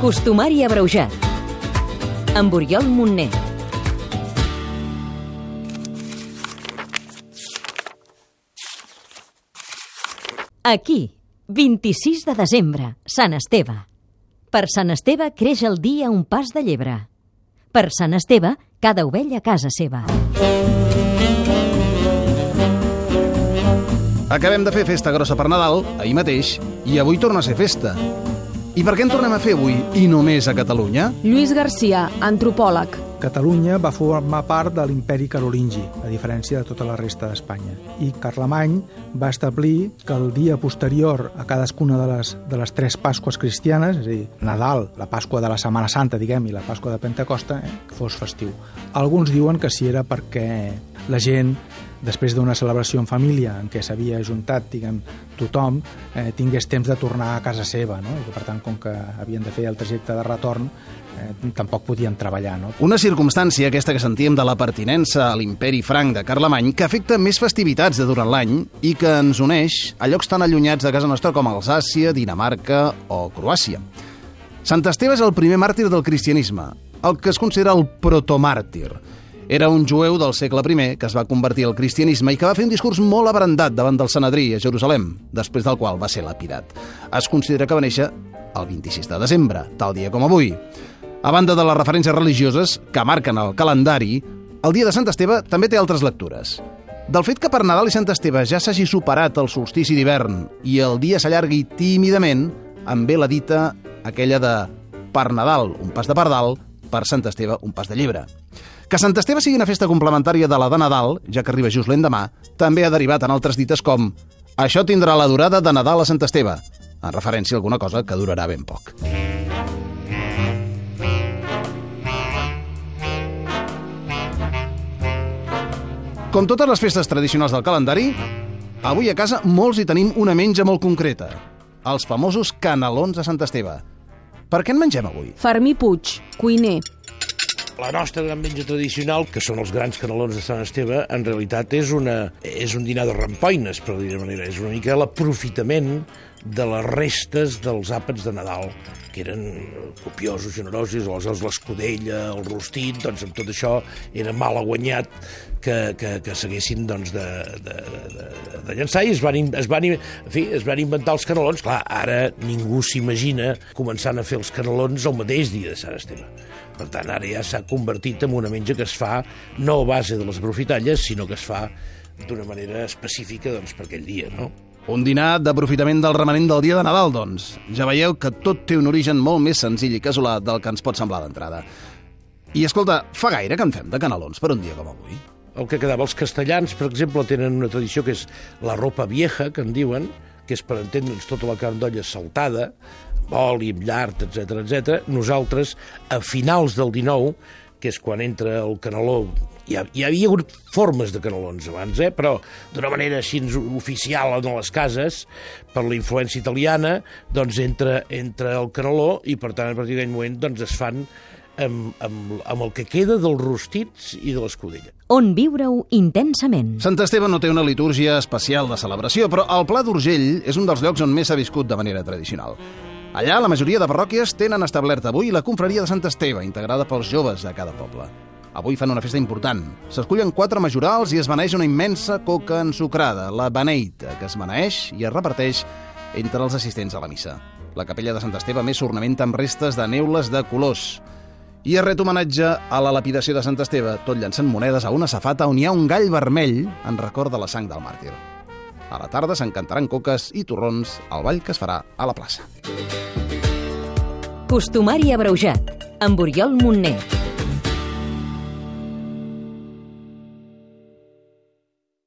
Costumari abreujat. Amb Oriol Montner. Aquí, 26 de desembre, Sant Esteve. Per Sant Esteve creix el dia un pas de llebre. Per Sant Esteve, cada ovella a casa seva. Acabem de fer festa grossa per Nadal, ahir mateix, i avui torna a ser festa. I per què en tornem a fer avui, i només a Catalunya? Lluís Garcia, antropòleg. Catalunya va formar part de l'imperi carolingi, a diferència de tota la resta d'Espanya. I Carlemany va establir que el dia posterior a cadascuna de les, de les tres Pasques cristianes, és a dir, Nadal, la Pasqua de la Setmana Santa, diguem, i la Pasqua de Pentecosta, eh, fos festiu. Alguns diuen que si era perquè la gent després d'una celebració en família en què s'havia ajuntat, diguem, tothom, eh, tingués temps de tornar a casa seva, no? I per tant, com que havien de fer el trajecte de retorn, eh, tampoc podien treballar, no? Una circumstància, aquesta que sentíem de la pertinença a l'imperi franc de Carlemany, que afecta més festivitats de durant l'any i que ens uneix a llocs tan allunyats de casa nostra com Alsàcia, Dinamarca o Croàcia. Sant Esteve és el primer màrtir del cristianisme, el que es considera el protomàrtir. Era un jueu del segle I que es va convertir al cristianisme i que va fer un discurs molt abrandat davant del Sanedrí a Jerusalem, després del qual va ser lapidat. Es considera que va néixer el 26 de desembre, tal dia com avui. A banda de les referències religioses que marquen el calendari, el dia de Sant Esteve també té altres lectures. Del fet que per Nadal i Sant Esteve ja s'hagi superat el solstici d'hivern i el dia s'allargui tímidament, en ve la dita aquella de per Nadal un pas de pardal, per Sant Esteve un pas de llebre. Que Sant Esteve sigui una festa complementària de la de Nadal, ja que arriba just l'endemà, també ha derivat en altres dites com «Això tindrà la durada de Nadal a Sant Esteve», en referència a alguna cosa que durarà ben poc. Com totes les festes tradicionals del calendari, avui a casa molts hi tenim una menja molt concreta, els famosos canelons de Sant Esteve. Per què en mengem avui? Fermí Puig, cuiner. La nostra gran menja tradicional, que són els grans canelons de Sant Esteve, en realitat és, una, és un dinar de rampoines, per dir-ho manera. És una mica l'aprofitament de les restes dels àpats de Nadal, que eren copiosos, generosos, aleshores l'escudella, el rostit, doncs amb tot això era mal guanyat que, que, que s'haguessin doncs, de, de, de, de llançar i es van, es, van, en fi, es van inventar els canelons. Clar, ara ningú s'imagina començant a fer els canelons el mateix dia de Sant Esteve. Per tant, ara ja s'ha convertit en una menja que es fa no a base de les aprofitalles, sinó que es fa d'una manera específica doncs, per aquell dia, no? Un dinar d'aprofitament del remanent del dia de Nadal, doncs. Ja veieu que tot té un origen molt més senzill i casolà del que ens pot semblar d'entrada. I escolta, fa gaire que en fem de canelons per un dia com avui? El que quedava, els castellans, per exemple, tenen una tradició que és la ropa vieja, que en diuen, que és per entendre'ns tota la carn d'olla saltada, oli, llard, etc etc. Nosaltres, a finals del 19, que és quan entra el caneló hi, ha, hi havia hagut formes de canelons abans, eh? però d'una manera així oficial en les cases, per la influència italiana, doncs entra, entra el caneló i per tant a partir d'aquell moment doncs es fan amb, amb, amb el que queda dels rostits i de l'escudella. On viure-ho intensament. Sant Esteve no té una litúrgia especial de celebració, però el Pla d'Urgell és un dels llocs on més s'ha viscut de manera tradicional. Allà, la majoria de parròquies tenen establerta avui la confraria de Sant Esteve, integrada pels joves de cada poble. Avui fan una festa important. S'escullen quatre majorals i es beneix una immensa coca ensucrada, la beneita, que es beneeix i es reparteix entre els assistents a la missa. La capella de Sant Esteve més s'ornamenta amb restes de neules de colors. I es ret homenatge a la lapidació de Sant Esteve, tot llançant monedes a una safata on hi ha un gall vermell en record de la sang del màrtir. A la tarda s'encantaran coques i torrons al ball que es farà a la plaça. Costumari abreujat. Amb Oriol Montner.